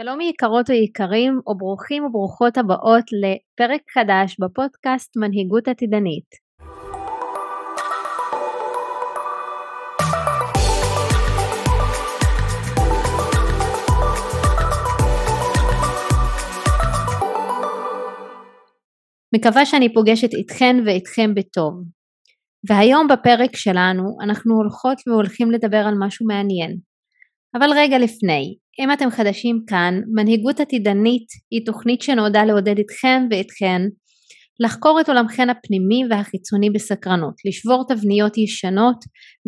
שלום יקרות ויקרים וברוכים וברוכות הבאות לפרק חדש בפודקאסט מנהיגות עתידנית. מקווה שאני פוגשת איתכן ואיתכם בטוב. והיום בפרק שלנו אנחנו הולכות והולכים לדבר על משהו מעניין. אבל רגע לפני, אם אתם חדשים כאן, מנהיגות עתידנית היא תוכנית שנועדה לעודד אתכם ואתכן לחקור את עולמכן הפנימי והחיצוני בסקרנות, לשבור תבניות ישנות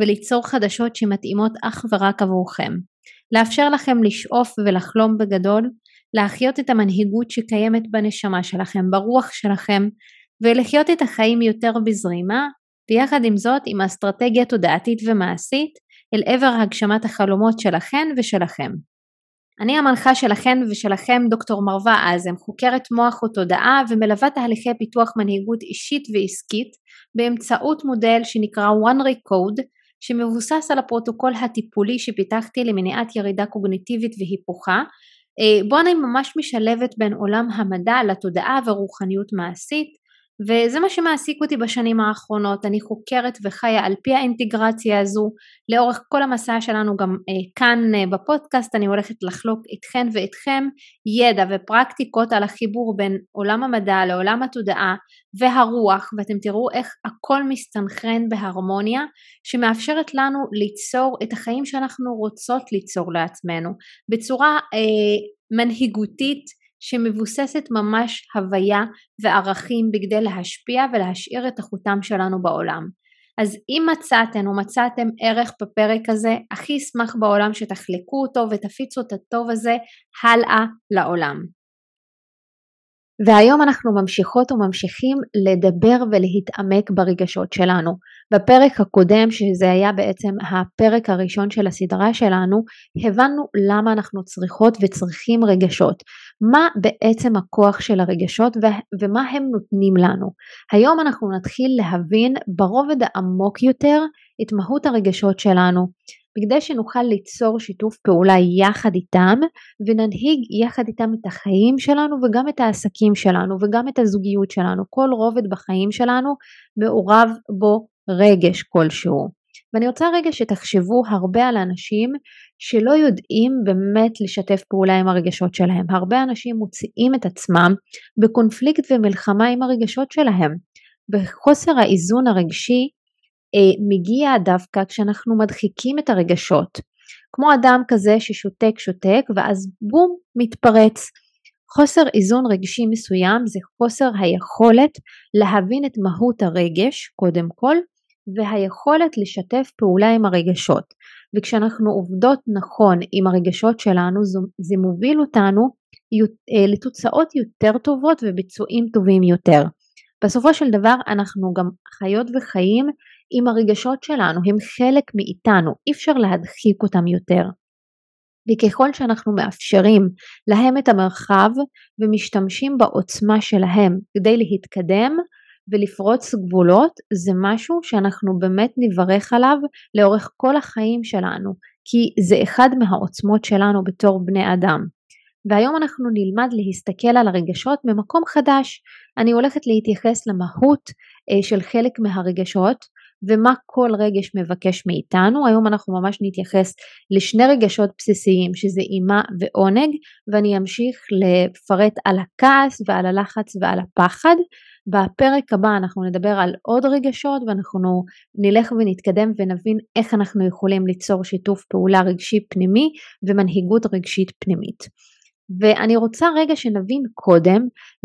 וליצור חדשות שמתאימות אך ורק עבורכם, לאפשר לכם לשאוף ולחלום בגדול, להחיות את המנהיגות שקיימת בנשמה שלכם, ברוח שלכם, ולחיות את החיים יותר בזרימה, ויחד עם זאת עם אסטרטגיה תודעתית ומעשית אל עבר הגשמת החלומות שלכן ושלכם. אני המנחה שלכן ושלכם דוקטור מרווה אזם, חוקרת מוח ותודעה ומלווה תהליכי פיתוח מנהיגות אישית ועסקית באמצעות מודל שנקרא one recode שמבוסס על הפרוטוקול הטיפולי שפיתחתי למניעת ירידה קוגניטיבית והיפוכה אה, בו אני ממש משלבת בין עולם המדע לתודעה ורוחניות מעשית וזה מה שמעסיק אותי בשנים האחרונות, אני חוקרת וחיה על פי האינטגרציה הזו, לאורך כל המסע שלנו גם אה, כאן אה, בפודקאסט אני הולכת לחלוק איתכן ואיתכם ידע ופרקטיקות על החיבור בין עולם המדע לעולם התודעה והרוח ואתם תראו איך הכל מסתנכרן בהרמוניה שמאפשרת לנו ליצור את החיים שאנחנו רוצות ליצור לעצמנו. בצורה אה, מנהיגותית שמבוססת ממש הוויה וערכים בכדי להשפיע ולהשאיר את החותם שלנו בעולם. אז אם מצאתן או מצאתם ערך בפרק הזה, הכי אשמח בעולם שתחלקו אותו ותפיצו את הטוב הזה הלאה לעולם. והיום אנחנו ממשיכות וממשיכים לדבר ולהתעמק ברגשות שלנו. בפרק הקודם, שזה היה בעצם הפרק הראשון של הסדרה שלנו, הבנו למה אנחנו צריכות וצריכים רגשות. מה בעצם הכוח של הרגשות ומה הם נותנים לנו. היום אנחנו נתחיל להבין ברובד העמוק יותר את מהות הרגשות שלנו. בכדי שנוכל ליצור שיתוף פעולה יחד איתם וננהיג יחד איתם את החיים שלנו וגם את העסקים שלנו וגם את הזוגיות שלנו. כל רובד בחיים שלנו מעורב בו רגש כלשהו. ואני רוצה רגע שתחשבו הרבה על אנשים שלא יודעים באמת לשתף פעולה עם הרגשות שלהם. הרבה אנשים מוציאים את עצמם בקונפליקט ומלחמה עם הרגשות שלהם. בחוסר האיזון הרגשי מגיע דווקא כשאנחנו מדחיקים את הרגשות. כמו אדם כזה ששותק שותק ואז בום מתפרץ. חוסר איזון רגשי מסוים זה חוסר היכולת להבין את מהות הרגש קודם כל והיכולת לשתף פעולה עם הרגשות וכשאנחנו עובדות נכון עם הרגשות שלנו זה מוביל אותנו אה, לתוצאות יותר טובות וביצועים טובים יותר. בסופו של דבר אנחנו גם חיות וחיים עם הרגשות שלנו, הם חלק מאיתנו, אי אפשר להדחיק אותם יותר. וככל שאנחנו מאפשרים להם את המרחב ומשתמשים בעוצמה שלהם כדי להתקדם ולפרוץ גבולות, זה משהו שאנחנו באמת נברך עליו לאורך כל החיים שלנו, כי זה אחד מהעוצמות שלנו בתור בני אדם. והיום אנחנו נלמד להסתכל על הרגשות ממקום חדש. אני הולכת להתייחס למהות אה, של חלק מהרגשות ומה כל רגש מבקש מאיתנו. היום אנחנו ממש נתייחס לשני רגשות בסיסיים שזה אימה ועונג ואני אמשיך לפרט על הכעס ועל הלחץ ועל הפחד. בפרק הבא אנחנו נדבר על עוד רגשות ואנחנו נלך ונתקדם ונבין איך אנחנו יכולים ליצור שיתוף פעולה רגשי פנימי ומנהיגות רגשית פנימית. ואני רוצה רגע שנבין קודם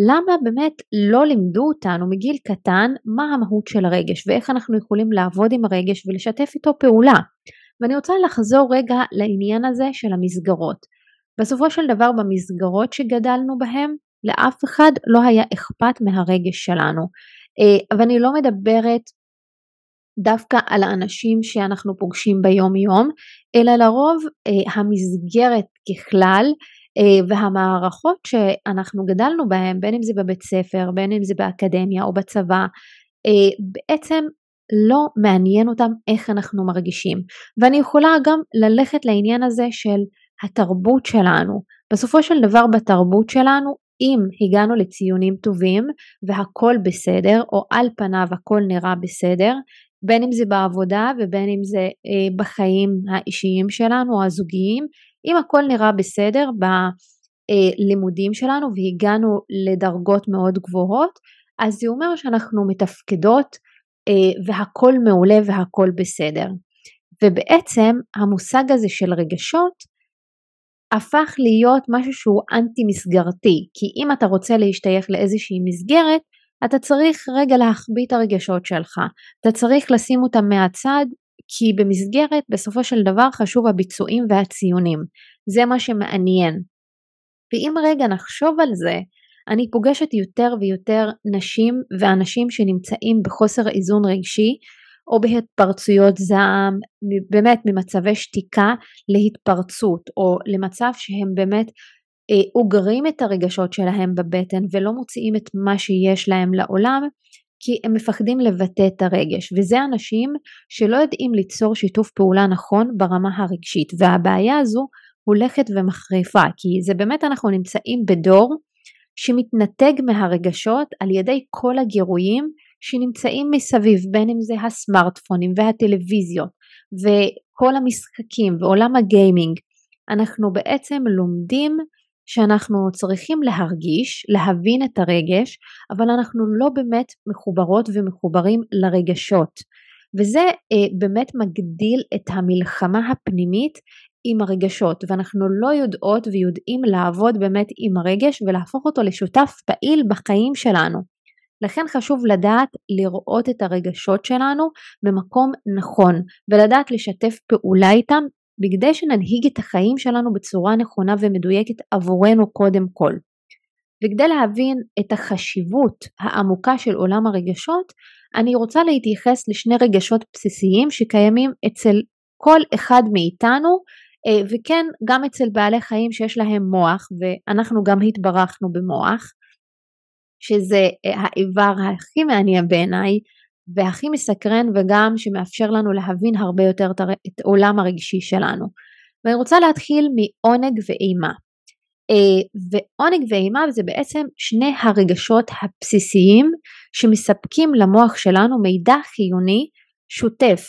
למה באמת לא לימדו אותנו מגיל קטן מה המהות של הרגש ואיך אנחנו יכולים לעבוד עם הרגש ולשתף איתו פעולה. ואני רוצה לחזור רגע לעניין הזה של המסגרות. בסופו של דבר במסגרות שגדלנו בהן לאף אחד לא היה אכפת מהרגש שלנו. אה, ואני לא מדברת דווקא על האנשים שאנחנו פוגשים ביום יום, אלא לרוב אה, המסגרת ככלל והמערכות שאנחנו גדלנו בהן, בין אם זה בבית ספר, בין אם זה באקדמיה או בצבא, אה, בעצם לא מעניין אותם איך אנחנו מרגישים. ואני יכולה גם ללכת לעניין הזה של התרבות שלנו. בסופו של דבר בתרבות שלנו אם הגענו לציונים טובים והכל בסדר או על פניו הכל נראה בסדר בין אם זה בעבודה ובין אם זה אה, בחיים האישיים שלנו הזוגיים אם הכל נראה בסדר בלימודים שלנו והגענו לדרגות מאוד גבוהות אז זה אומר שאנחנו מתפקדות אה, והכל מעולה והכל בסדר. ובעצם המושג הזה של רגשות הפך להיות משהו שהוא אנטי מסגרתי כי אם אתה רוצה להשתייך לאיזושהי מסגרת אתה צריך רגע להחביא את הרגשות שלך, אתה צריך לשים אותם מהצד כי במסגרת בסופו של דבר חשוב הביצועים והציונים, זה מה שמעניין. ואם רגע נחשוב על זה, אני פוגשת יותר ויותר נשים ואנשים שנמצאים בחוסר איזון רגשי או בהתפרצויות זעם, באמת ממצבי שתיקה להתפרצות או למצב שהם באמת אה, אוגרים את הרגשות שלהם בבטן ולא מוציאים את מה שיש להם לעולם כי הם מפחדים לבטא את הרגש וזה אנשים שלא יודעים ליצור שיתוף פעולה נכון ברמה הרגשית והבעיה הזו הולכת ומחריפה כי זה באמת אנחנו נמצאים בדור שמתנתק מהרגשות על ידי כל הגירויים שנמצאים מסביב בין אם זה הסמארטפונים והטלוויזיות וכל המשחקים ועולם הגיימינג. אנחנו בעצם לומדים שאנחנו צריכים להרגיש, להבין את הרגש, אבל אנחנו לא באמת מחוברות ומחוברים לרגשות. וזה אה, באמת מגדיל את המלחמה הפנימית עם הרגשות, ואנחנו לא יודעות ויודעים לעבוד באמת עם הרגש ולהפוך אותו לשותף פעיל בחיים שלנו. לכן חשוב לדעת לראות את הרגשות שלנו במקום נכון ולדעת לשתף פעולה איתם בכדי שננהיג את החיים שלנו בצורה נכונה ומדויקת עבורנו קודם כל. וכדי להבין את החשיבות העמוקה של עולם הרגשות, אני רוצה להתייחס לשני רגשות בסיסיים שקיימים אצל כל אחד מאיתנו אה, וכן גם אצל בעלי חיים שיש להם מוח ואנחנו גם התברכנו במוח שזה אה, האיבר הכי מעניין בעיניי והכי מסקרן וגם שמאפשר לנו להבין הרבה יותר את העולם הרגשי שלנו. ואני רוצה להתחיל מעונג ואימה. אה, ועונג ואימה זה בעצם שני הרגשות הבסיסיים שמספקים למוח שלנו מידע חיוני שוטף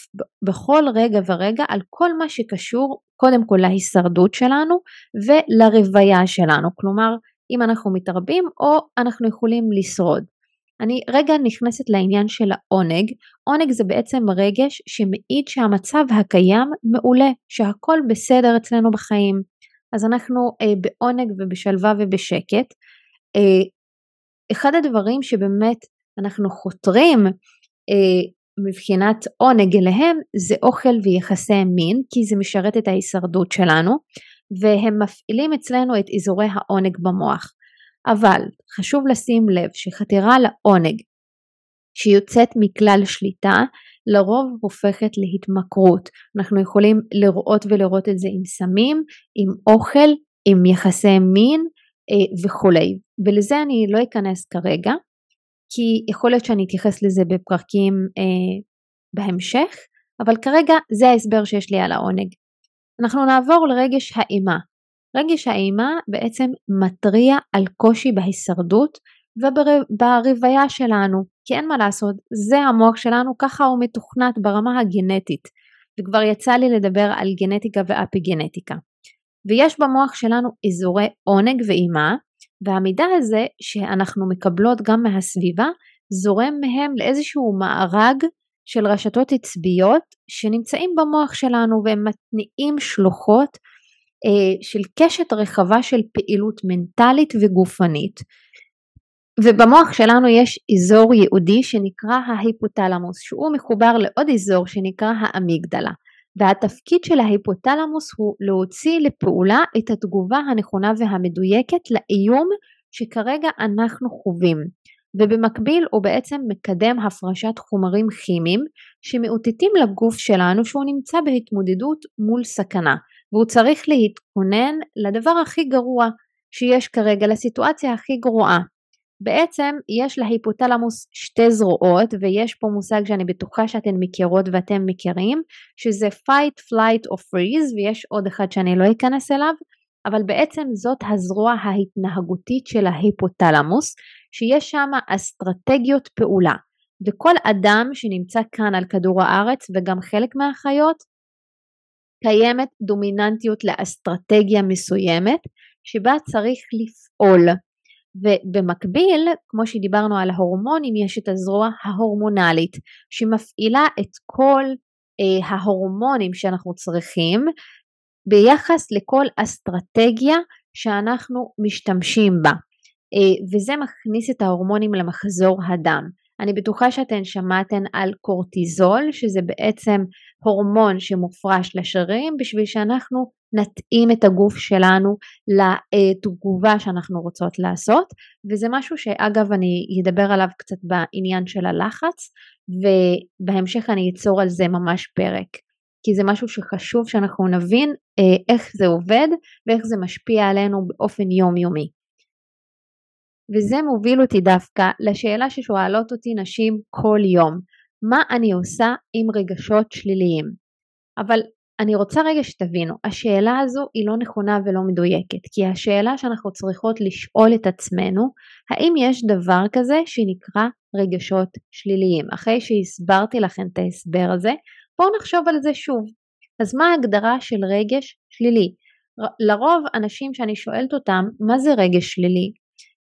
בכל רגע ורגע על כל מה שקשור קודם כל להישרדות שלנו ולרוויה שלנו, כלומר אם אנחנו מתרבים או אנחנו יכולים לשרוד. אני רגע נכנסת לעניין של העונג, עונג זה בעצם רגש שמעיד שהמצב הקיים מעולה, שהכל בסדר אצלנו בחיים, אז אנחנו אה, בעונג ובשלווה ובשקט. אה, אחד הדברים שבאמת אנחנו חותרים אה, מבחינת עונג אליהם זה אוכל ויחסי מין כי זה משרת את ההישרדות שלנו והם מפעילים אצלנו את אזורי העונג במוח. אבל חשוב לשים לב שחתירה לעונג שיוצאת מכלל שליטה לרוב הופכת להתמכרות. אנחנו יכולים לראות ולראות את זה עם סמים, עם אוכל, עם יחסי מין אה, וכולי. ולזה אני לא אכנס כרגע, כי יכול להיות שאני אתייחס לזה בפרקים אה, בהמשך, אבל כרגע זה ההסבר שיש לי על העונג. אנחנו נעבור לרגש האימה. רגש האימה בעצם מתריע על קושי בהישרדות וברוויה שלנו, כי אין מה לעשות, זה המוח שלנו, ככה הוא מתוכנת ברמה הגנטית, וכבר יצא לי לדבר על גנטיקה ואפיגנטיקה. ויש במוח שלנו אזורי עונג ואימה, והמידע הזה שאנחנו מקבלות גם מהסביבה, זורם מהם לאיזשהו מארג של רשתות עצביות שנמצאים במוח שלנו והם מתניעים שלוחות של קשת רחבה של פעילות מנטלית וגופנית. ובמוח שלנו יש אזור ייעודי שנקרא ההיפותלמוס שהוא מחובר לעוד אזור שנקרא האמיגדלה. והתפקיד של ההיפותלמוס הוא להוציא לפעולה את התגובה הנכונה והמדויקת לאיום שכרגע אנחנו חווים. ובמקביל הוא בעצם מקדם הפרשת חומרים כימיים שמאותתים לגוף שלנו שהוא נמצא בהתמודדות מול סכנה והוא צריך להתכונן לדבר הכי גרוע שיש כרגע, לסיטואציה הכי גרועה. בעצם יש להיפותלמוס שתי זרועות ויש פה מושג שאני בטוחה שאתן מכירות ואתם מכירים שזה fight, flight או freeze ויש עוד אחד שאני לא אכנס אליו אבל בעצם זאת הזרוע ההתנהגותית של ההיפותלמוס, שיש שם אסטרטגיות פעולה. וכל אדם שנמצא כאן על כדור הארץ וגם חלק מהחיות, קיימת דומיננטיות לאסטרטגיה מסוימת שבה צריך לפעול. ובמקביל, כמו שדיברנו על ההורמונים, יש את הזרוע ההורמונלית שמפעילה את כל אה, ההורמונים שאנחנו צריכים ביחס לכל אסטרטגיה שאנחנו משתמשים בה. אה, וזה מכניס את ההורמונים למחזור הדם. אני בטוחה שאתן שמעתן על קורטיזול, שזה בעצם הורמון שמופרש לשרירים בשביל שאנחנו נתאים את הגוף שלנו לתגובה שאנחנו רוצות לעשות, וזה משהו שאגב אני אדבר עליו קצת בעניין של הלחץ, ובהמשך אני אצור על זה ממש פרק. כי זה משהו שחשוב שאנחנו נבין אה, איך זה עובד ואיך זה משפיע עלינו באופן יומיומי. וזה מוביל אותי דווקא לשאלה ששואלות אותי נשים כל יום, מה אני עושה עם רגשות שליליים? אבל אני רוצה רגע שתבינו, השאלה הזו היא לא נכונה ולא מדויקת, כי השאלה שאנחנו צריכות לשאול את עצמנו, האם יש דבר כזה שנקרא רגשות שליליים? אחרי שהסברתי לכם את ההסבר הזה, בואו נחשוב על זה שוב. אז מה ההגדרה של רגש שלילי? לרוב אנשים שאני שואלת אותם, מה זה רגש שלילי?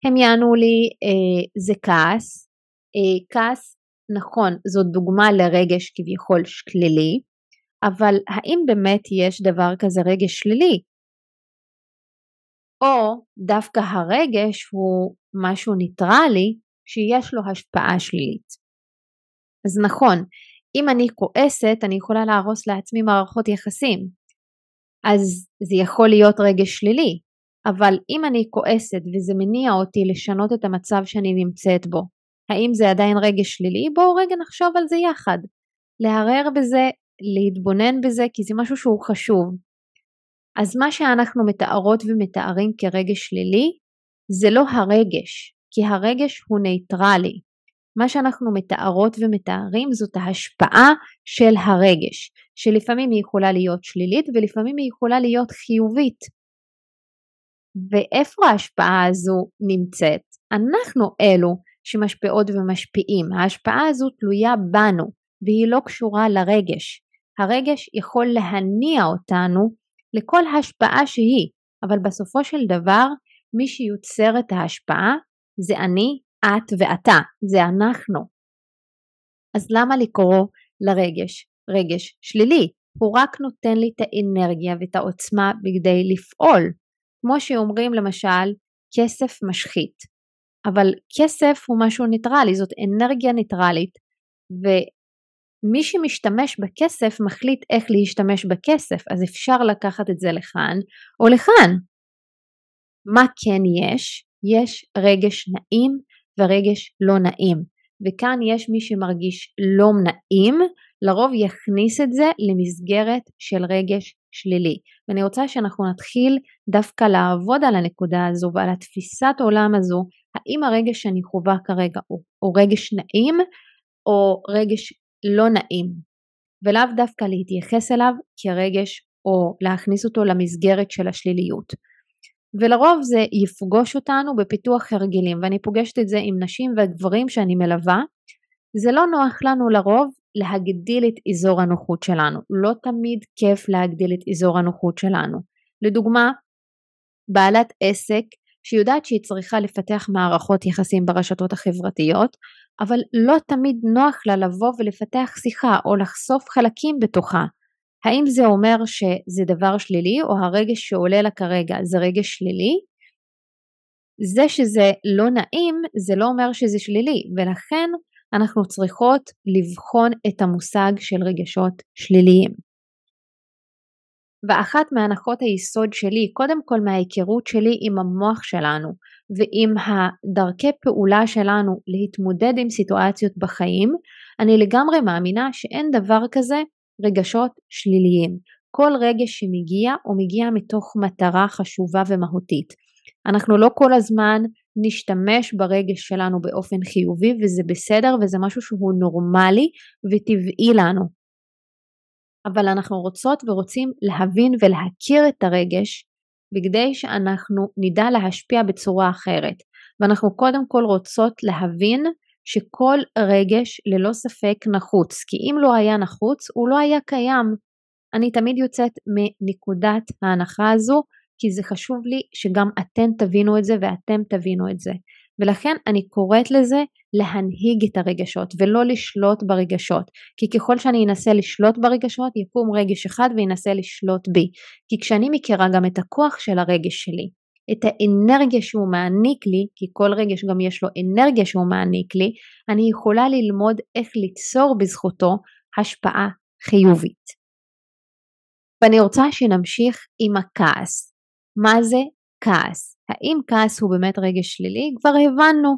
הם יענו לי אה, זה כעס, אה, כעס נכון זאת דוגמה לרגש כביכול שלילי, אבל האם באמת יש דבר כזה רגש שלילי? או דווקא הרגש הוא משהו ניטרלי שיש לו השפעה שלילית. אז נכון, אם אני כועסת אני יכולה להרוס לעצמי מערכות יחסים, אז זה יכול להיות רגש שלילי, אבל אם אני כועסת וזה מניע אותי לשנות את המצב שאני נמצאת בו, האם זה עדיין רגש שלילי? בואו רגע נחשוב על זה יחד. לערער בזה, להתבונן בזה, כי זה משהו שהוא חשוב. אז מה שאנחנו מתארות ומתארים כרגש שלילי, זה לא הרגש, כי הרגש הוא נייטרלי. מה שאנחנו מתארות ומתארים זאת ההשפעה של הרגש, שלפעמים היא יכולה להיות שלילית ולפעמים היא יכולה להיות חיובית. ואיפה ההשפעה הזו נמצאת? אנחנו אלו שמשפיעות ומשפיעים. ההשפעה הזו תלויה בנו והיא לא קשורה לרגש. הרגש יכול להניע אותנו לכל השפעה שהיא, אבל בסופו של דבר מי שיוצר את ההשפעה זה אני, את ואתה, זה אנחנו. אז למה לקרוא לרגש רגש שלילי? הוא רק נותן לי את האנרגיה ואת העוצמה בכדי לפעול. כמו שאומרים למשל כסף משחית, אבל כסף הוא משהו ניטרלי, זאת אנרגיה ניטרלית, ומי שמשתמש בכסף מחליט איך להשתמש בכסף, אז אפשר לקחת את זה לכאן או לכאן. מה כן יש? יש רגש נעים ורגש לא נעים, וכאן יש מי שמרגיש לא נעים, לרוב יכניס את זה למסגרת של רגש שלילי. ואני רוצה שאנחנו נתחיל דווקא לעבוד על הנקודה הזו ועל התפיסת עולם הזו, האם הרגש שאני חווה כרגע הוא, הוא רגש נעים או רגש לא נעים, ולאו דווקא להתייחס אליו כרגש או להכניס אותו למסגרת של השליליות. ולרוב זה יפגוש אותנו בפיתוח הרגלים ואני פוגשת את זה עם נשים וגברים שאני מלווה זה לא נוח לנו לרוב להגדיל את אזור הנוחות שלנו. לא תמיד כיף להגדיל את אזור הנוחות שלנו. לדוגמה, בעלת עסק שיודעת שהיא צריכה לפתח מערכות יחסים ברשתות החברתיות, אבל לא תמיד נוח לה לבוא ולפתח שיחה או לחשוף חלקים בתוכה. האם זה אומר שזה דבר שלילי או הרגש שעולה לה כרגע זה רגש שלילי? זה שזה לא נעים זה לא אומר שזה שלילי ולכן אנחנו צריכות לבחון את המושג של רגשות שליליים. ואחת מהנחות היסוד שלי, קודם כל מההיכרות שלי עם המוח שלנו ועם הדרכי פעולה שלנו להתמודד עם סיטואציות בחיים, אני לגמרי מאמינה שאין דבר כזה רגשות שליליים. כל רגש שמגיע הוא מגיע מתוך מטרה חשובה ומהותית. אנחנו לא כל הזמן נשתמש ברגש שלנו באופן חיובי וזה בסדר וזה משהו שהוא נורמלי וטבעי לנו. אבל אנחנו רוצות ורוצים להבין ולהכיר את הרגש בכדי שאנחנו נדע להשפיע בצורה אחרת. ואנחנו קודם כל רוצות להבין שכל רגש ללא ספק נחוץ, כי אם לא היה נחוץ הוא לא היה קיים. אני תמיד יוצאת מנקודת ההנחה הזו, כי זה חשוב לי שגם אתן תבינו את זה ואתם תבינו את זה. ולכן אני קוראת לזה להנהיג את הרגשות ולא לשלוט ברגשות כי ככל שאני אנסה לשלוט ברגשות יקום רגש אחד וינסה לשלוט בי כי כשאני מכירה גם את הכוח של הרגש שלי את האנרגיה שהוא מעניק לי כי כל רגש גם יש לו אנרגיה שהוא מעניק לי אני יכולה ללמוד איך ליצור בזכותו השפעה חיובית. ואני רוצה שנמשיך עם הכעס. מה זה כעס? האם כעס הוא באמת רגש שלילי? כבר הבנו,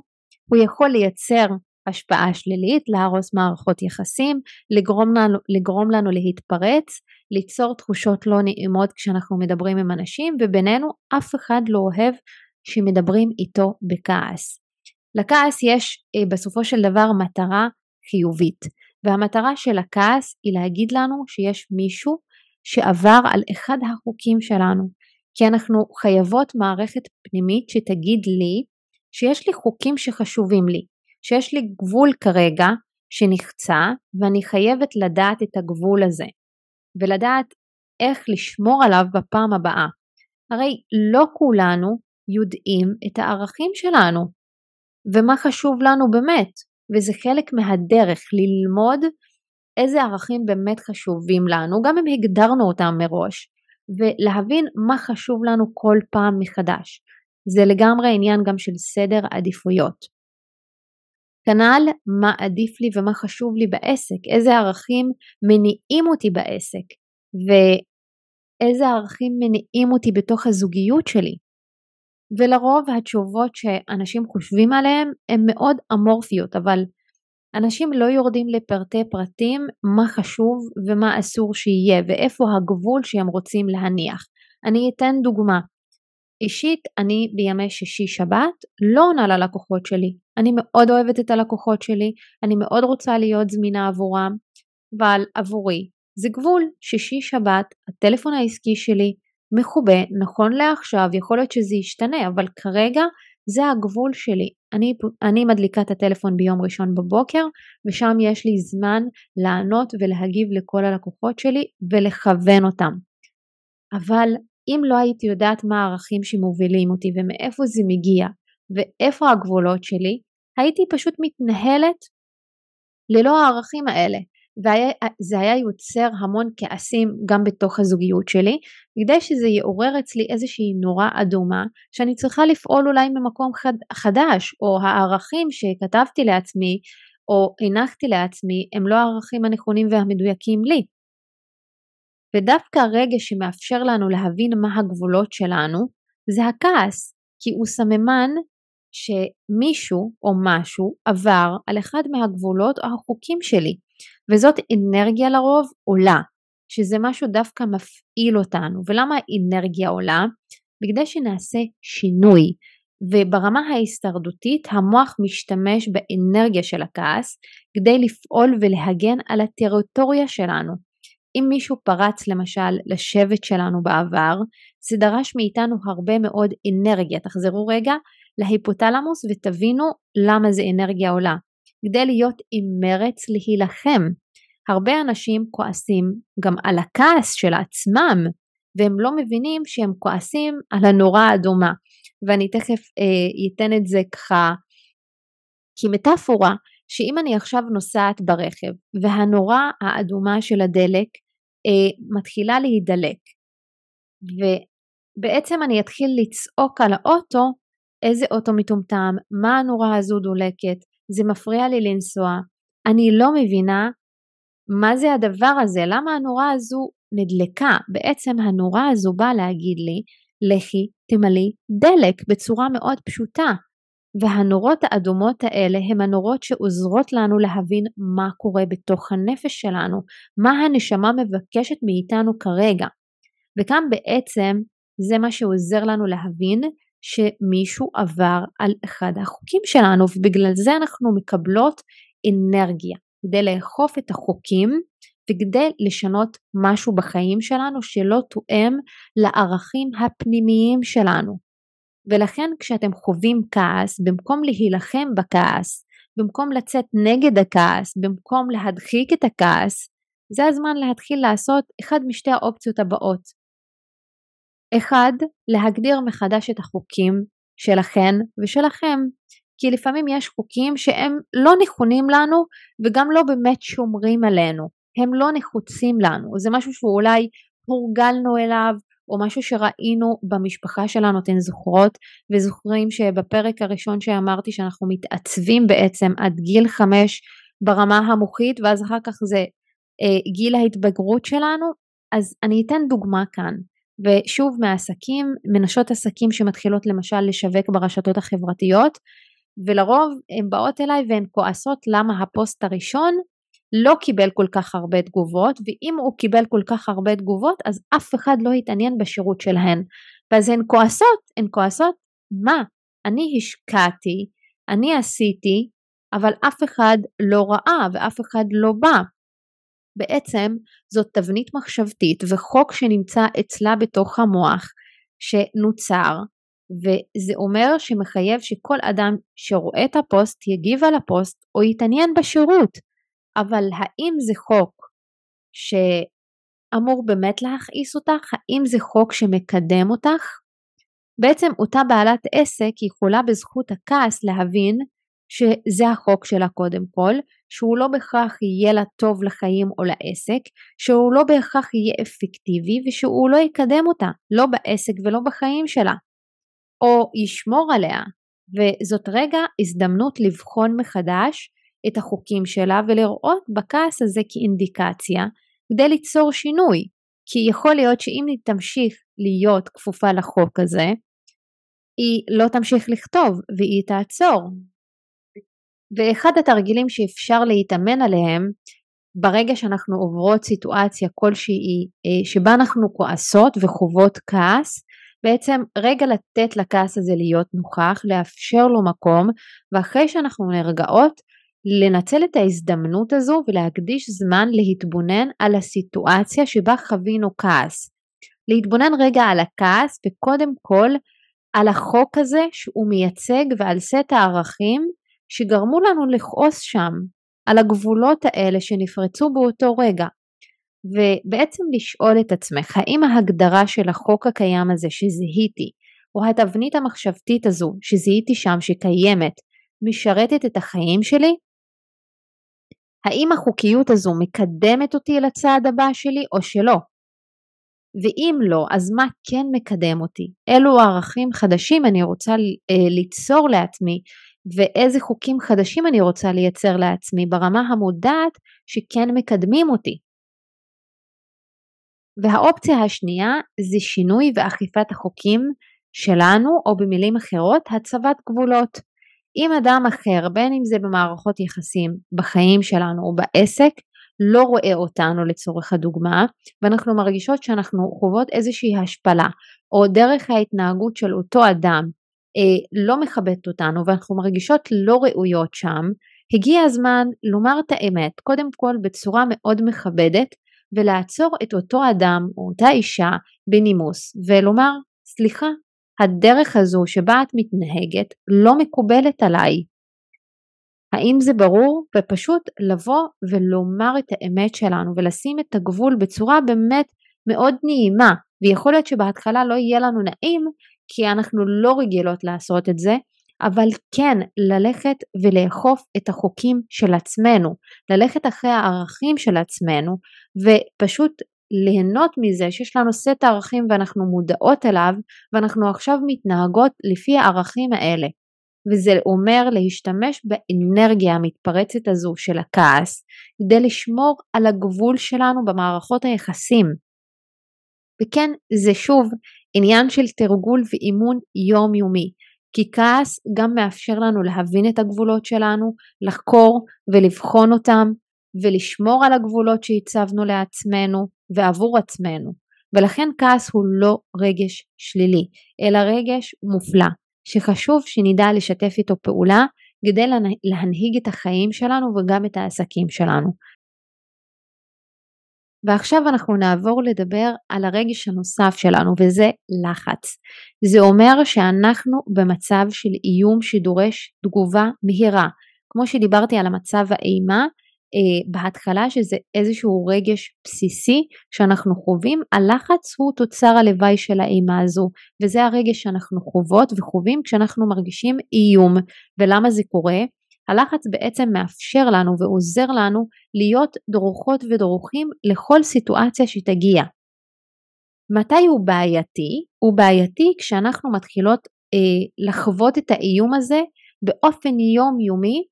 הוא יכול לייצר השפעה שלילית, להרוס מערכות יחסים, לגרום לנו, לגרום לנו להתפרץ, ליצור תחושות לא נעימות כשאנחנו מדברים עם אנשים, ובינינו אף אחד לא אוהב שמדברים איתו בכעס. לכעס יש אה, בסופו של דבר מטרה חיובית, והמטרה של הכעס היא להגיד לנו שיש מישהו שעבר על אחד החוקים שלנו, כי אנחנו חייבות מערכת פנימית שתגיד לי שיש לי חוקים שחשובים לי, שיש לי גבול כרגע שנחצה ואני חייבת לדעת את הגבול הזה ולדעת איך לשמור עליו בפעם הבאה. הרי לא כולנו יודעים את הערכים שלנו ומה חשוב לנו באמת וזה חלק מהדרך ללמוד איזה ערכים באמת חשובים לנו גם אם הגדרנו אותם מראש ולהבין מה חשוב לנו כל פעם מחדש. זה לגמרי עניין גם של סדר עדיפויות. כנ"ל מה עדיף לי ומה חשוב לי בעסק, איזה ערכים מניעים אותי בעסק ואיזה ערכים מניעים אותי בתוך הזוגיות שלי. ולרוב התשובות שאנשים חושבים עליהן הן מאוד אמורפיות, אבל אנשים לא יורדים לפרטי פרטים מה חשוב ומה אסור שיהיה ואיפה הגבול שהם רוצים להניח. אני אתן דוגמה. אישית אני בימי שישי שבת לא עונה ללקוחות שלי. אני מאוד אוהבת את הלקוחות שלי, אני מאוד רוצה להיות זמינה עבורם, אבל עבורי זה גבול שישי שבת, הטלפון העסקי שלי מכובה, נכון לעכשיו, יכול להיות שזה ישתנה, אבל כרגע זה הגבול שלי. אני, אני מדליקה את הטלפון ביום ראשון בבוקר ושם יש לי זמן לענות ולהגיב לכל הלקוחות שלי ולכוון אותם. אבל אם לא הייתי יודעת מה הערכים שמובילים אותי ומאיפה זה מגיע ואיפה הגבולות שלי, הייתי פשוט מתנהלת ללא הערכים האלה וזה היה יוצר המון כעסים גם בתוך הזוגיות שלי, כדי שזה יעורר אצלי איזושהי נורה אדומה שאני צריכה לפעול אולי ממקום חד, חדש, או הערכים שכתבתי לעצמי או הנחתי לעצמי הם לא הערכים הנכונים והמדויקים לי. ודווקא הרגע שמאפשר לנו להבין מה הגבולות שלנו זה הכעס, כי הוא סממן שמישהו או משהו עבר על אחד מהגבולות או החוקים שלי. וזאת אנרגיה לרוב עולה, שזה משהו דווקא מפעיל אותנו. ולמה אנרגיה עולה? בכדי שנעשה שינוי. וברמה ההישרדותית המוח משתמש באנרגיה של הכעס כדי לפעול ולהגן על הטריטוריה שלנו. אם מישהו פרץ למשל לשבט שלנו בעבר, זה דרש מאיתנו הרבה מאוד אנרגיה. תחזרו רגע להיפותלמוס ותבינו למה זה אנרגיה עולה. כדי להיות עם מרץ להילחם. הרבה אנשים כועסים גם על הכעס של עצמם והם לא מבינים שהם כועסים על הנורה האדומה ואני תכף אה, אתן את זה ככה כמטאפורה שאם אני עכשיו נוסעת ברכב והנורה האדומה של הדלק אה, מתחילה להידלק ובעצם אני אתחיל לצעוק על האוטו איזה אוטו מטומטם, מה הנורה הזו דולקת, זה מפריע לי לנסוע, אני לא מבינה מה זה הדבר הזה, למה הנורה הזו נדלקה, בעצם הנורה הזו באה להגיד לי, לכי תמלאי דלק בצורה מאוד פשוטה. והנורות האדומות האלה הן הנורות שעוזרות לנו להבין מה קורה בתוך הנפש שלנו, מה הנשמה מבקשת מאיתנו כרגע. וכאן בעצם זה מה שעוזר לנו להבין שמישהו עבר על אחד החוקים שלנו ובגלל זה אנחנו מקבלות אנרגיה כדי לאכוף את החוקים וכדי לשנות משהו בחיים שלנו שלא תואם לערכים הפנימיים שלנו. ולכן כשאתם חווים כעס, במקום להילחם בכעס, במקום לצאת נגד הכעס, במקום להדחיק את הכעס, זה הזמן להתחיל לעשות אחד משתי האופציות הבאות. אחד, להגדיר מחדש את החוקים שלכן ושלכם, כי לפעמים יש חוקים שהם לא נכונים לנו וגם לא באמת שומרים עלינו, הם לא נחוצים לנו, זה משהו שאולי הורגלנו אליו או משהו שראינו במשפחה שלנו, אתן זוכרות? וזוכרים שבפרק הראשון שאמרתי שאנחנו מתעצבים בעצם עד גיל חמש ברמה המוחית ואז אחר כך זה אה, גיל ההתבגרות שלנו, אז אני אתן דוגמה כאן. ושוב מעסקים, מנשות עסקים שמתחילות למשל לשווק ברשתות החברתיות ולרוב הן באות אליי והן כועסות למה הפוסט הראשון לא קיבל כל כך הרבה תגובות ואם הוא קיבל כל כך הרבה תגובות אז אף אחד לא התעניין בשירות שלהן ואז הן כועסות, הן כועסות מה? אני השקעתי, אני עשיתי אבל אף אחד לא ראה ואף אחד לא בא בעצם זאת תבנית מחשבתית וחוק שנמצא אצלה בתוך המוח שנוצר וזה אומר שמחייב שכל אדם שרואה את הפוסט יגיב על הפוסט או יתעניין בשירות אבל האם זה חוק שאמור באמת להכעיס אותך? האם זה חוק שמקדם אותך? בעצם אותה בעלת עסק יכולה בזכות הכעס להבין שזה החוק שלה קודם כל, שהוא לא בהכרח יהיה לה טוב לחיים או לעסק, שהוא לא בהכרח יהיה אפקטיבי ושהוא לא יקדם אותה, לא בעסק ולא בחיים שלה, או ישמור עליה, וזאת רגע הזדמנות לבחון מחדש את החוקים שלה ולראות בכעס הזה כאינדיקציה כדי ליצור שינוי, כי יכול להיות שאם היא תמשיך להיות כפופה לחוק הזה, היא לא תמשיך לכתוב והיא תעצור ואחד התרגילים שאפשר להתאמן עליהם ברגע שאנחנו עוברות סיטואציה כלשהי אה, שבה אנחנו כועסות וחוות כעס, בעצם רגע לתת לכעס הזה להיות נוכח, לאפשר לו מקום, ואחרי שאנחנו נרגעות, לנצל את ההזדמנות הזו ולהקדיש זמן להתבונן על הסיטואציה שבה חווינו כעס. להתבונן רגע על הכעס וקודם כל על החוק הזה שהוא מייצג ועל סט הערכים שגרמו לנו לכעוס שם על הגבולות האלה שנפרצו באותו רגע. ובעצם לשאול את עצמך האם ההגדרה של החוק הקיים הזה שזיהיתי או התבנית המחשבתית הזו שזיהיתי שם שקיימת משרתת את החיים שלי? האם החוקיות הזו מקדמת אותי לצעד הבא שלי או שלא? ואם לא, אז מה כן מקדם אותי? אילו ערכים חדשים אני רוצה אה, ליצור לעצמי ואיזה חוקים חדשים אני רוצה לייצר לעצמי ברמה המודעת שכן מקדמים אותי. והאופציה השנייה זה שינוי ואכיפת החוקים שלנו או במילים אחרות הצבת גבולות. אם אדם אחר בין אם זה במערכות יחסים בחיים שלנו או בעסק לא רואה אותנו לצורך הדוגמה ואנחנו מרגישות שאנחנו חוות איזושהי השפלה או דרך ההתנהגות של אותו אדם לא מכבדת אותנו ואנחנו מרגישות לא ראויות שם, הגיע הזמן לומר את האמת, קודם כל בצורה מאוד מכבדת ולעצור את אותו אדם או אותה אישה בנימוס ולומר סליחה, הדרך הזו שבה את מתנהגת לא מקובלת עליי. האם זה ברור? ופשוט לבוא ולומר את האמת שלנו ולשים את הגבול בצורה באמת מאוד נעימה ויכול להיות שבהתחלה לא יהיה לנו נעים כי אנחנו לא רגילות לעשות את זה, אבל כן ללכת ולאכוף את החוקים של עצמנו, ללכת אחרי הערכים של עצמנו ופשוט ליהנות מזה שיש לנו סט ערכים ואנחנו מודעות אליו ואנחנו עכשיו מתנהגות לפי הערכים האלה. וזה אומר להשתמש באנרגיה המתפרצת הזו של הכעס כדי לשמור על הגבול שלנו במערכות היחסים. וכן, זה שוב עניין של תרגול ואימון יומיומי, כי כעס גם מאפשר לנו להבין את הגבולות שלנו, לחקור ולבחון אותם, ולשמור על הגבולות שהצבנו לעצמנו ועבור עצמנו. ולכן כעס הוא לא רגש שלילי, אלא רגש מופלא, שחשוב שנדע לשתף איתו פעולה כדי להנהיג את החיים שלנו וגם את העסקים שלנו. ועכשיו אנחנו נעבור לדבר על הרגש הנוסף שלנו וזה לחץ. זה אומר שאנחנו במצב של איום שדורש תגובה מהירה. כמו שדיברתי על המצב האימה, אה, בהתחלה שזה איזשהו רגש בסיסי שאנחנו חווים, הלחץ הוא תוצר הלוואי של האימה הזו וזה הרגש שאנחנו חוות וחווים כשאנחנו מרגישים איום ולמה זה קורה? הלחץ בעצם מאפשר לנו ועוזר לנו להיות דרוכות ודרוכים לכל סיטואציה שתגיע. מתי הוא בעייתי? הוא בעייתי כשאנחנו מתחילות אה, לחוות את האיום הזה באופן יומיומי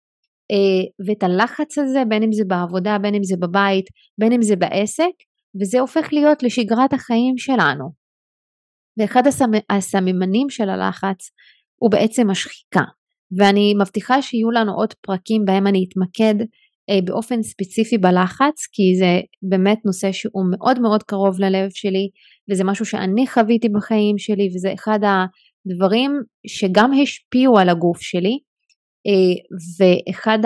אה, ואת הלחץ הזה בין אם זה בעבודה, בין אם זה בבית, בין אם זה בעסק וזה הופך להיות לשגרת החיים שלנו. ואחד הסממנים של הלחץ הוא בעצם השחיקה ואני מבטיחה שיהיו לנו עוד פרקים בהם אני אתמקד אה, באופן ספציפי בלחץ כי זה באמת נושא שהוא מאוד מאוד קרוב ללב שלי וזה משהו שאני חוויתי בחיים שלי וזה אחד הדברים שגם השפיעו על הגוף שלי אה, ואחד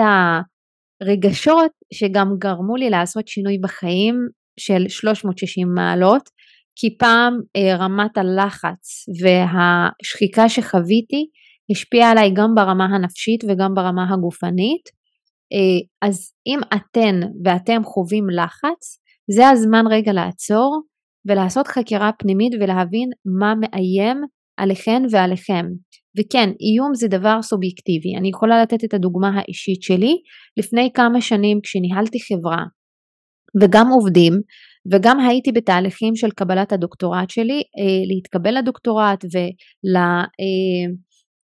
הרגשות שגם גרמו לי לעשות שינוי בחיים של 360 מעלות כי פעם אה, רמת הלחץ והשחיקה שחוויתי השפיעה עליי גם ברמה הנפשית וגם ברמה הגופנית אה, אז אם אתן ואתם חווים לחץ זה הזמן רגע לעצור ולעשות חקירה פנימית ולהבין מה מאיים עליכן ועליכם וכן, איום זה דבר סובייקטיבי. אני יכולה לתת את הדוגמה האישית שלי. לפני כמה שנים כשניהלתי חברה וגם עובדים וגם הייתי בתהליכים של קבלת הדוקטורט שלי, אה, להתקבל לדוקטורט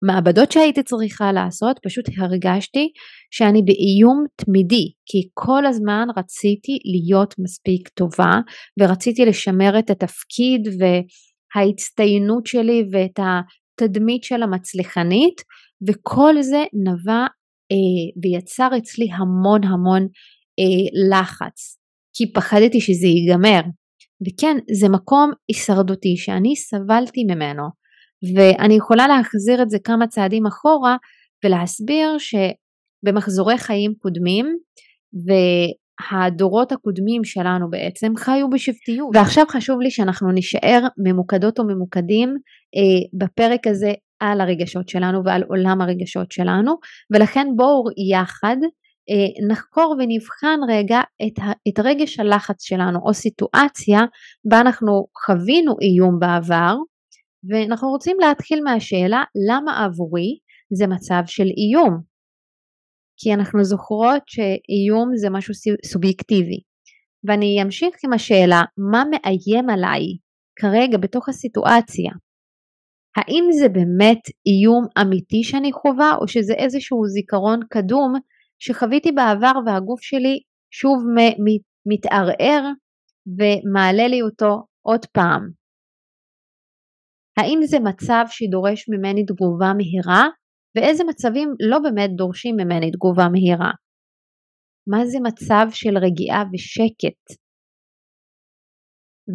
ולמעבדות שהייתי צריכה לעשות, פשוט הרגשתי שאני באיום תמידי, כי כל הזמן רציתי להיות מספיק טובה ורציתי לשמר את התפקיד וההצטיינות שלי ואת התדמית של המצליחנית וכל זה נבע אה, ויצר אצלי המון המון אה, לחץ כי פחדתי שזה ייגמר. וכן זה מקום הישרדותי שאני סבלתי ממנו ואני יכולה להחזיר את זה כמה צעדים אחורה ולהסביר שבמחזורי חיים קודמים ו... הדורות הקודמים שלנו בעצם חיו בשבטיות. ועכשיו חשוב לי שאנחנו נישאר ממוקדות וממוקדים אה, בפרק הזה על הרגשות שלנו ועל עולם הרגשות שלנו ולכן בואו יחד אה, נחקור ונבחן רגע את, את רגש הלחץ שלנו או סיטואציה בה אנחנו חווינו איום בעבר ואנחנו רוצים להתחיל מהשאלה למה עבורי זה מצב של איום כי אנחנו זוכרות שאיום זה משהו סובייקטיבי. ואני אמשיך עם השאלה, מה מאיים עליי כרגע בתוך הסיטואציה? האם זה באמת איום אמיתי שאני חווה או שזה איזשהו זיכרון קדום שחוויתי בעבר והגוף שלי שוב מתערער ומעלה לי אותו עוד פעם? האם זה מצב שדורש ממני תגובה מהירה ואיזה מצבים לא באמת דורשים ממני תגובה מהירה. מה זה מצב של רגיעה ושקט?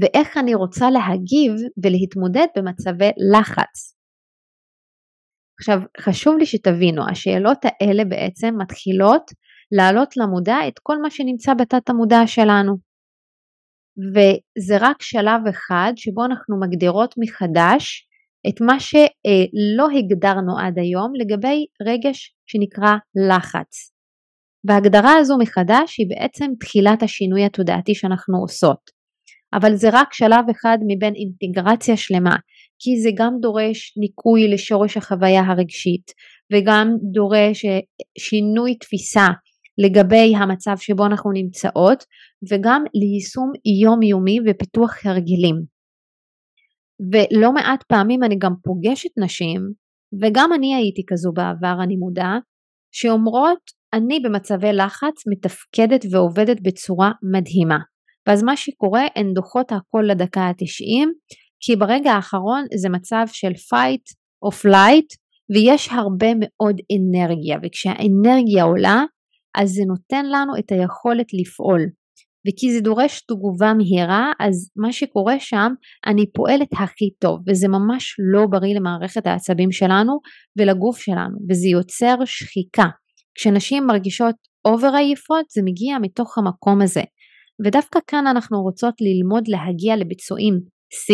ואיך אני רוצה להגיב ולהתמודד במצבי לחץ. עכשיו חשוב לי שתבינו, השאלות האלה בעצם מתחילות להעלות למודע את כל מה שנמצא בתת המודע שלנו. וזה רק שלב אחד שבו אנחנו מגדירות מחדש את מה שלא הגדרנו עד היום לגבי רגש שנקרא לחץ. וההגדרה הזו מחדש היא בעצם תחילת השינוי התודעתי שאנחנו עושות. אבל זה רק שלב אחד מבין אינטגרציה שלמה, כי זה גם דורש ניקוי לשורש החוויה הרגשית, וגם דורש אה, שינוי תפיסה לגבי המצב שבו אנחנו נמצאות, וגם ליישום יומיומי ופיתוח הרגלים. ולא מעט פעמים אני גם פוגשת נשים, וגם אני הייתי כזו בעבר, אני מודה, שאומרות אני במצבי לחץ מתפקדת ועובדת בצורה מדהימה. ואז מה שקורה הן דוחות הכל לדקה ה-90 כי ברגע האחרון זה מצב של fight או flight ויש הרבה מאוד אנרגיה וכשהאנרגיה עולה אז זה נותן לנו את היכולת לפעול. וכי זה דורש תגובה מהירה אז מה שקורה שם אני פועלת הכי טוב וזה ממש לא בריא למערכת העצבים שלנו ולגוף שלנו וזה יוצר שחיקה. כשנשים מרגישות אובר עייפות זה מגיע מתוך המקום הזה. ודווקא כאן אנחנו רוצות ללמוד להגיע לביצועים C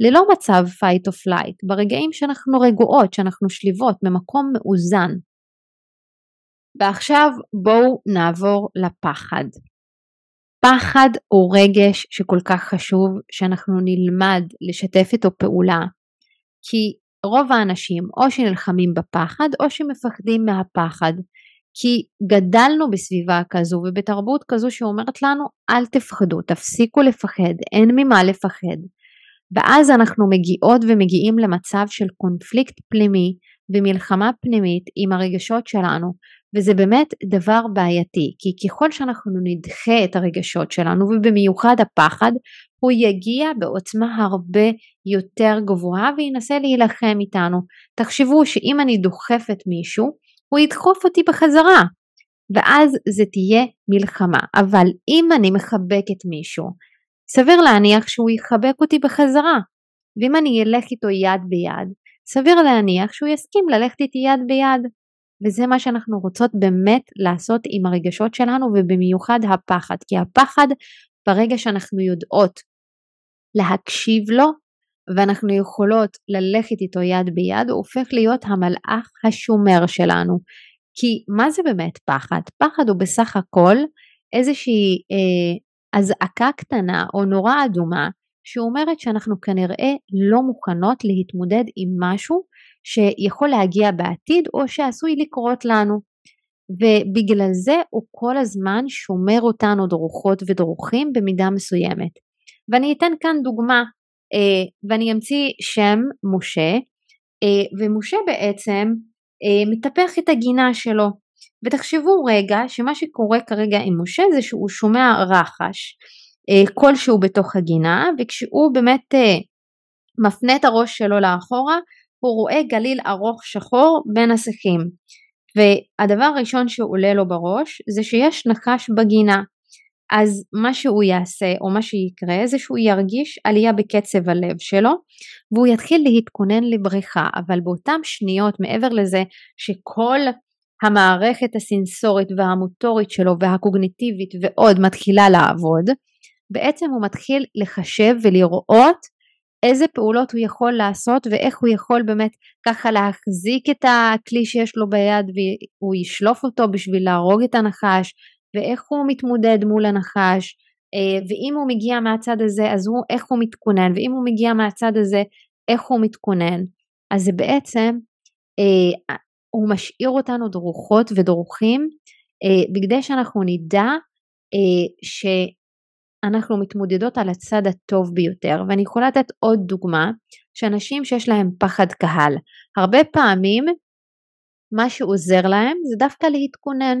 ללא מצב fight or flight, ברגעים שאנחנו רגועות, שאנחנו שליבות, ממקום מאוזן. ועכשיו בואו נעבור לפחד. פחד הוא רגש שכל כך חשוב שאנחנו נלמד לשתף איתו פעולה, כי רוב האנשים או שנלחמים בפחד או שמפחדים מהפחד, כי גדלנו בסביבה כזו ובתרבות כזו שאומרת לנו אל תפחדו, תפסיקו לפחד, אין ממה לפחד. ואז אנחנו מגיעות ומגיעים למצב של קונפליקט פנימי ומלחמה פנימית עם הרגשות שלנו וזה באמת דבר בעייתי כי ככל שאנחנו נדחה את הרגשות שלנו ובמיוחד הפחד הוא יגיע בעוצמה הרבה יותר גבוהה וינסה להילחם איתנו. תחשבו שאם אני דוחפת מישהו הוא ידחוף אותי בחזרה ואז זה תהיה מלחמה אבל אם אני מחבקת מישהו סביר להניח שהוא יחבק אותי בחזרה ואם אני אלך איתו יד ביד סביר להניח שהוא יסכים ללכת איתי יד ביד וזה מה שאנחנו רוצות באמת לעשות עם הרגשות שלנו ובמיוחד הפחד כי הפחד ברגע שאנחנו יודעות להקשיב לו ואנחנו יכולות ללכת איתו יד ביד הוא הופך להיות המלאך השומר שלנו כי מה זה באמת פחד? פחד הוא בסך הכל איזושהי אה, אזעקה קטנה או נורה אדומה שאומרת שאנחנו כנראה לא מוכנות להתמודד עם משהו שיכול להגיע בעתיד או שעשוי לקרות לנו. ובגלל זה הוא כל הזמן שומר אותנו דרוכות ודרוכים במידה מסוימת. ואני אתן כאן דוגמה אה, ואני אמציא שם משה אה, ומשה בעצם אה, מטפח את הגינה שלו ותחשבו רגע שמה שקורה כרגע עם משה זה שהוא שומע רחש כלשהו בתוך הגינה וכשהוא באמת מפנה את הראש שלו לאחורה הוא רואה גליל ארוך שחור בין השיחים והדבר הראשון שעולה לו בראש זה שיש נחש בגינה. אז מה שהוא יעשה או מה שיקרה זה שהוא ירגיש עלייה בקצב הלב שלו והוא יתחיל להתכונן לבריחה. אבל באותם שניות מעבר לזה שכל המערכת הסנסורית והמוטורית שלו והקוגניטיבית ועוד מתחילה לעבוד בעצם הוא מתחיל לחשב ולראות איזה פעולות הוא יכול לעשות ואיך הוא יכול באמת ככה להחזיק את הכלי שיש לו ביד והוא ישלוף אותו בשביל להרוג את הנחש ואיך הוא מתמודד מול הנחש אה, ואם הוא מגיע מהצד הזה אז הוא איך הוא מתכונן ואם הוא מגיע מהצד הזה איך הוא מתכונן. אז זה בעצם אה, הוא משאיר אותנו דרוכות ודרוכים אה, בכדי שאנחנו נדע ש... אנחנו מתמודדות על הצד הטוב ביותר ואני יכולה לתת עוד דוגמה שאנשים שיש להם פחד קהל. הרבה פעמים מה שעוזר להם זה דווקא להתכונן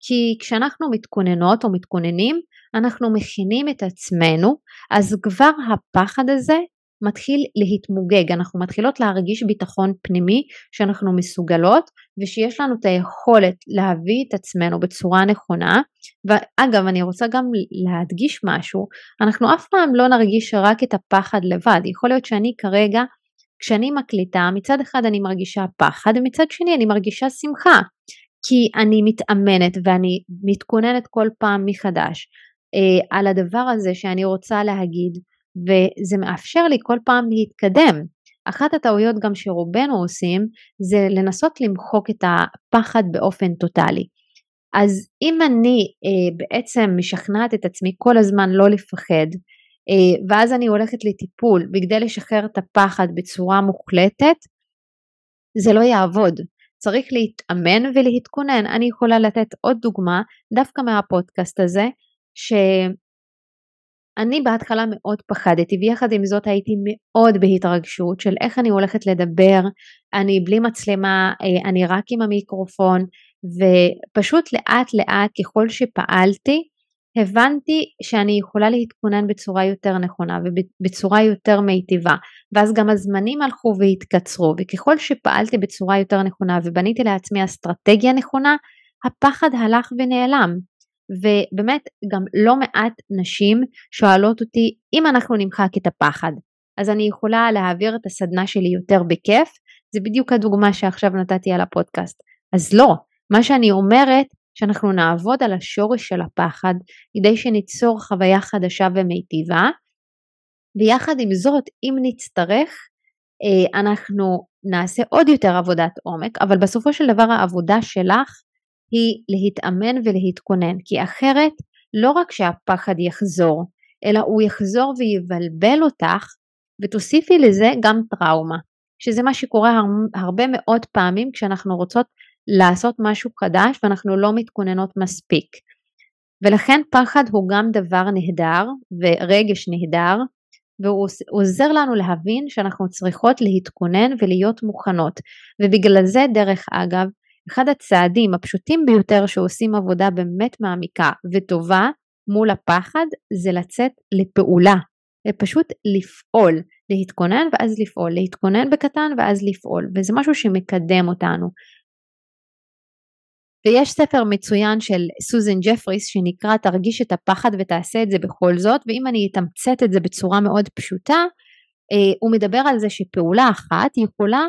כי כשאנחנו מתכוננות או מתכוננים אנחנו מכינים את עצמנו אז כבר הפחד הזה מתחיל להתמוגג, אנחנו מתחילות להרגיש ביטחון פנימי שאנחנו מסוגלות ושיש לנו את היכולת להביא את עצמנו בצורה נכונה. ואגב אני רוצה גם להדגיש משהו, אנחנו אף פעם לא נרגיש רק את הפחד לבד, יכול להיות שאני כרגע כשאני מקליטה מצד אחד אני מרגישה פחד ומצד שני אני מרגישה שמחה כי אני מתאמנת ואני מתכוננת כל פעם מחדש אה, על הדבר הזה שאני רוצה להגיד וזה מאפשר לי כל פעם להתקדם. אחת הטעויות גם שרובנו עושים זה לנסות למחוק את הפחד באופן טוטאלי. אז אם אני אה, בעצם משכנעת את עצמי כל הזמן לא לפחד אה, ואז אני הולכת לטיפול בכדי לשחרר את הפחד בצורה מוחלטת זה לא יעבוד. צריך להתאמן ולהתכונן. אני יכולה לתת עוד דוגמה דווקא מהפודקאסט הזה ש... אני בהתחלה מאוד פחדתי ויחד עם זאת הייתי מאוד בהתרגשות של איך אני הולכת לדבר, אני בלי מצלמה, אה, אני רק עם המיקרופון ופשוט לאט לאט ככל שפעלתי הבנתי שאני יכולה להתכונן בצורה יותר נכונה ובצורה יותר מיטיבה. ואז גם הזמנים הלכו והתקצרו וככל שפעלתי בצורה יותר נכונה ובניתי לעצמי אסטרטגיה נכונה הפחד הלך ונעלם ובאמת גם לא מעט נשים שואלות אותי אם אנחנו נמחק את הפחד? אז אני יכולה להעביר את הסדנה שלי יותר בכיף. זה בדיוק הדוגמה שעכשיו נתתי על הפודקאסט. אז לא מה שאני אומרת שאנחנו נעבוד על השורש של הפחד כדי שניצור חוויה חדשה ומיטיבה. ויחד עם זאת אם נצטרך אה, אנחנו נעשה עוד יותר עבודת עומק אבל בסופו של דבר העבודה שלך היא להתאמן ולהתכונן כי אחרת לא רק שהפחד יחזור אלא הוא יחזור ויבלבל אותך ותוסיפי לזה גם טראומה שזה מה שקורה הרבה מאוד פעמים כשאנחנו רוצות לעשות משהו חדש ואנחנו לא מתכוננות מספיק. ולכן פחד הוא גם דבר נהדר ורגש נהדר והוא עוזר לנו להבין שאנחנו צריכות להתכונן ולהיות מוכנות ובגלל זה דרך אגב אחד הצעדים הפשוטים ביותר שעושים עבודה באמת מעמיקה וטובה מול הפחד זה לצאת לפעולה, פשוט לפעול, להתכונן ואז לפעול, להתכונן בקטן ואז לפעול וזה משהו שמקדם אותנו. ויש ספר מצוין של סוזן ג'פריס שנקרא תרגיש את הפחד ותעשה את זה בכל זאת ואם אני אתמצת את זה בצורה מאוד פשוטה אה, הוא מדבר על זה שפעולה אחת יכולה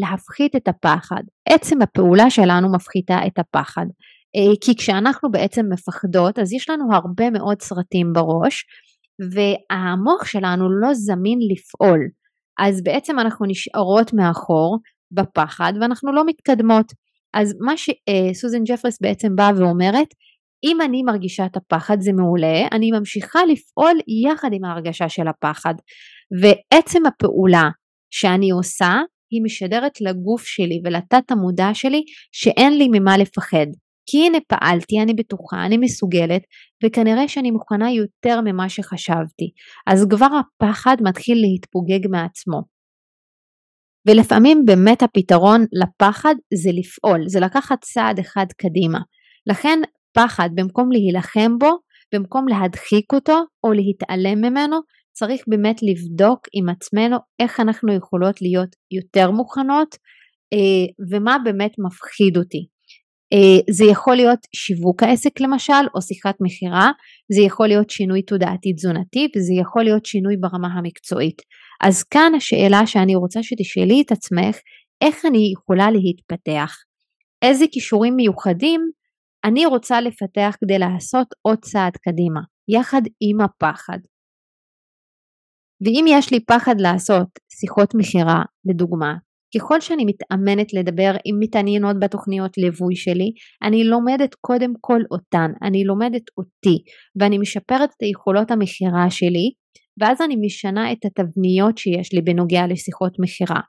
להפחית את הפחד. עצם הפעולה שלנו מפחיתה את הפחד אה, כי כשאנחנו בעצם מפחדות אז יש לנו הרבה מאוד סרטים בראש והמוח שלנו לא זמין לפעול אז בעצם אנחנו נשארות מאחור בפחד ואנחנו לא מתקדמות אז מה שסוזן ג'פרס בעצם באה ואומרת, אם אני מרגישה את הפחד זה מעולה, אני ממשיכה לפעול יחד עם ההרגשה של הפחד. ועצם הפעולה שאני עושה, היא משדרת לגוף שלי ולתת המודע שלי שאין לי ממה לפחד. כי הנה פעלתי, אני בטוחה, אני מסוגלת, וכנראה שאני מוכנה יותר ממה שחשבתי. אז כבר הפחד מתחיל להתפוגג מעצמו. ולפעמים באמת הפתרון לפחד זה לפעול, זה לקחת צעד אחד קדימה. לכן פחד במקום להילחם בו, במקום להדחיק אותו או להתעלם ממנו, צריך באמת לבדוק עם עצמנו איך אנחנו יכולות להיות יותר מוכנות אה, ומה באמת מפחיד אותי. אה, זה יכול להיות שיווק העסק למשל או שיחת מכירה, זה יכול להיות שינוי תודעתי תזונתי וזה יכול להיות שינוי ברמה המקצועית. אז כאן השאלה שאני רוצה שתשאלי את עצמך, איך אני יכולה להתפתח? איזה כישורים מיוחדים אני רוצה לפתח כדי לעשות עוד צעד קדימה, יחד עם הפחד. ואם יש לי פחד לעשות שיחות מכירה, לדוגמה, ככל שאני מתאמנת לדבר עם מתעניינות בתוכניות ליווי שלי, אני לומדת קודם כל אותן, אני לומדת אותי, ואני משפרת את היכולות המכירה שלי, ואז אני משנה את התבניות שיש לי בנוגע לשיחות מכירה.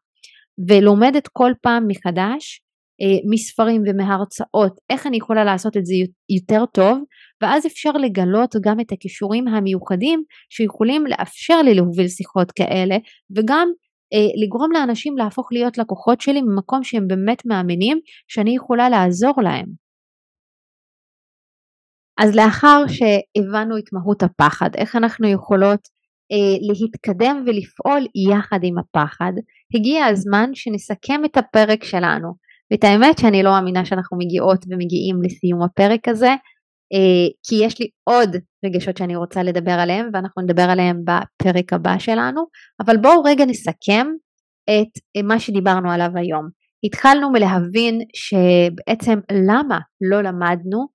ולומדת כל פעם מחדש אה, מספרים ומהרצאות איך אני יכולה לעשות את זה יותר טוב ואז אפשר לגלות גם את הכישורים המיוחדים שיכולים לאפשר לי להוביל שיחות כאלה וגם אה, לגרום לאנשים להפוך להיות לקוחות שלי ממקום שהם באמת מאמינים שאני יכולה לעזור להם. אז לאחר שהבנו את מהות הפחד, איך אנחנו יכולות אה, להתקדם ולפעול יחד עם הפחד, הגיע הזמן שנסכם את הפרק שלנו. ואת האמת שאני לא מאמינה שאנחנו מגיעות ומגיעים לסיום הפרק הזה, כי יש לי עוד רגשות שאני רוצה לדבר עליהם ואנחנו נדבר עליהם בפרק הבא שלנו, אבל בואו רגע נסכם את מה שדיברנו עליו היום. התחלנו מלהבין שבעצם למה לא למדנו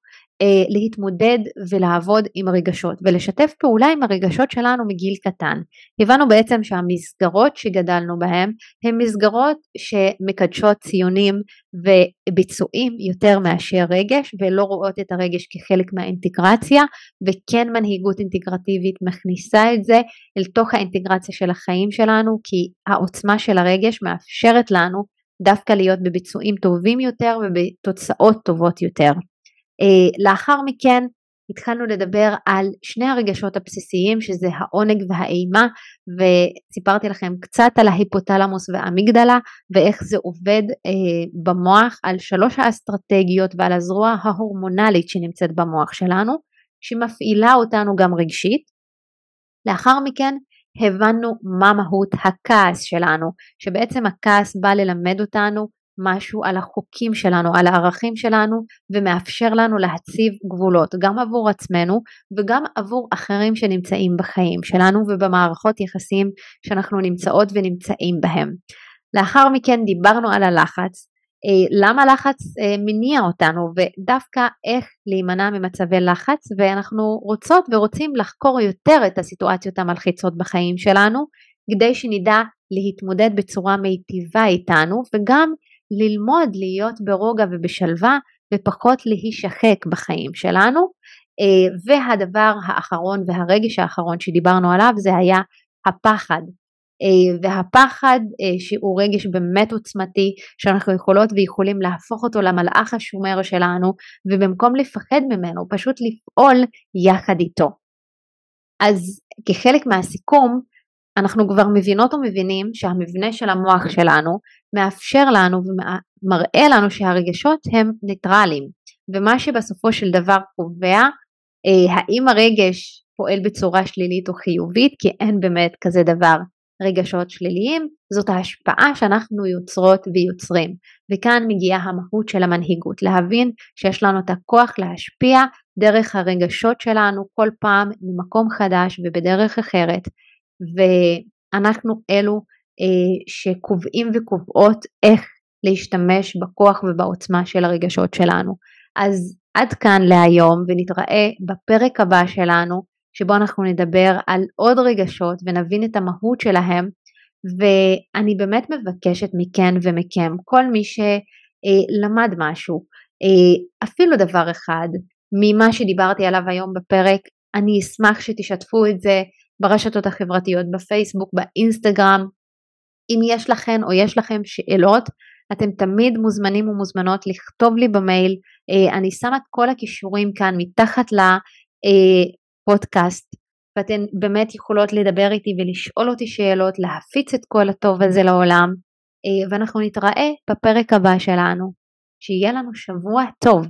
אה, להתמודד ולעבוד עם הרגשות ולשתף פעולה עם הרגשות שלנו מגיל קטן. הבנו בעצם שהמסגרות שגדלנו בהן הן מסגרות שמקדשות ציונים וביצועים יותר מאשר רגש ולא רואות את הרגש כחלק מהאינטגרציה וכן מנהיגות אינטגרטיבית מכניסה את זה אל תוך האינטגרציה של החיים שלנו כי העוצמה של הרגש מאפשרת לנו דווקא להיות בביצועים טובים יותר ובתוצאות טובות יותר. אה, לאחר מכן התחלנו לדבר על שני הרגשות הבסיסיים שזה העונג והאימה וסיפרתי לכם קצת על ההיפותלמוס והאמיגדלה ואיך זה עובד אה, במוח על שלוש האסטרטגיות ועל הזרוע ההורמונלית שנמצאת במוח שלנו שמפעילה אותנו גם רגשית. לאחר מכן הבנו מה מהות הכעס שלנו שבעצם הכעס בא ללמד אותנו משהו על החוקים שלנו, על הערכים שלנו ומאפשר לנו להציב גבולות גם עבור עצמנו וגם עבור אחרים שנמצאים בחיים שלנו ובמערכות יחסים שאנחנו נמצאות ונמצאים בהם. לאחר מכן דיברנו על הלחץ למה לחץ מניע אותנו ודווקא איך להימנע ממצבי לחץ ואנחנו רוצות ורוצים לחקור יותר את הסיטואציות המלחיצות בחיים שלנו כדי שנדע להתמודד בצורה מיטיבה איתנו וגם ללמוד להיות ברוגע ובשלווה ופחות להישחק בחיים שלנו. אה, והדבר האחרון והרגש האחרון שדיברנו עליו זה היה הפחד. אה, והפחד אה, שהוא רגש באמת עוצמתי שאנחנו יכולות ויכולים להפוך אותו למלאך השומר שלנו ובמקום לפחד ממנו פשוט לפעול יחד איתו. אז כחלק מהסיכום אנחנו כבר מבינות ומבינים שהמבנה של המוח שלנו מאפשר לנו ומראה לנו שהרגשות הם ניטרלים ומה שבסופו של דבר קובע אה, האם הרגש פועל בצורה שלילית או חיובית כי אין באמת כזה דבר רגשות שליליים זאת ההשפעה שאנחנו יוצרות ויוצרים. וכאן מגיעה המהות של המנהיגות להבין שיש לנו את הכוח להשפיע דרך הרגשות שלנו כל פעם ממקום חדש ובדרך אחרת ואנחנו אלו אה, שקובעים וקובעות איך להשתמש בכוח ובעוצמה של הרגשות שלנו. אז עד כאן להיום ונתראה בפרק הבא שלנו שבו אנחנו נדבר על עוד רגשות ונבין את המהות שלהם ואני באמת מבקשת מכן ומכם, כל מי שלמד משהו, אה, אפילו דבר אחד ממה שדיברתי עליו היום בפרק, אני אשמח שתשתפו את זה ברשתות החברתיות, בפייסבוק, באינסטגרם. אם יש לכן או יש לכם שאלות, אתם תמיד מוזמנים ומוזמנות לכתוב לי במייל, אה, אני שמה את כל הכישורים כאן מתחת לפודקאסט, ואתן באמת יכולות לדבר איתי ולשאול אותי שאלות, להפיץ את כל הטוב הזה לעולם, אה, ואנחנו נתראה בפרק הבא שלנו. שיהיה לנו שבוע טוב.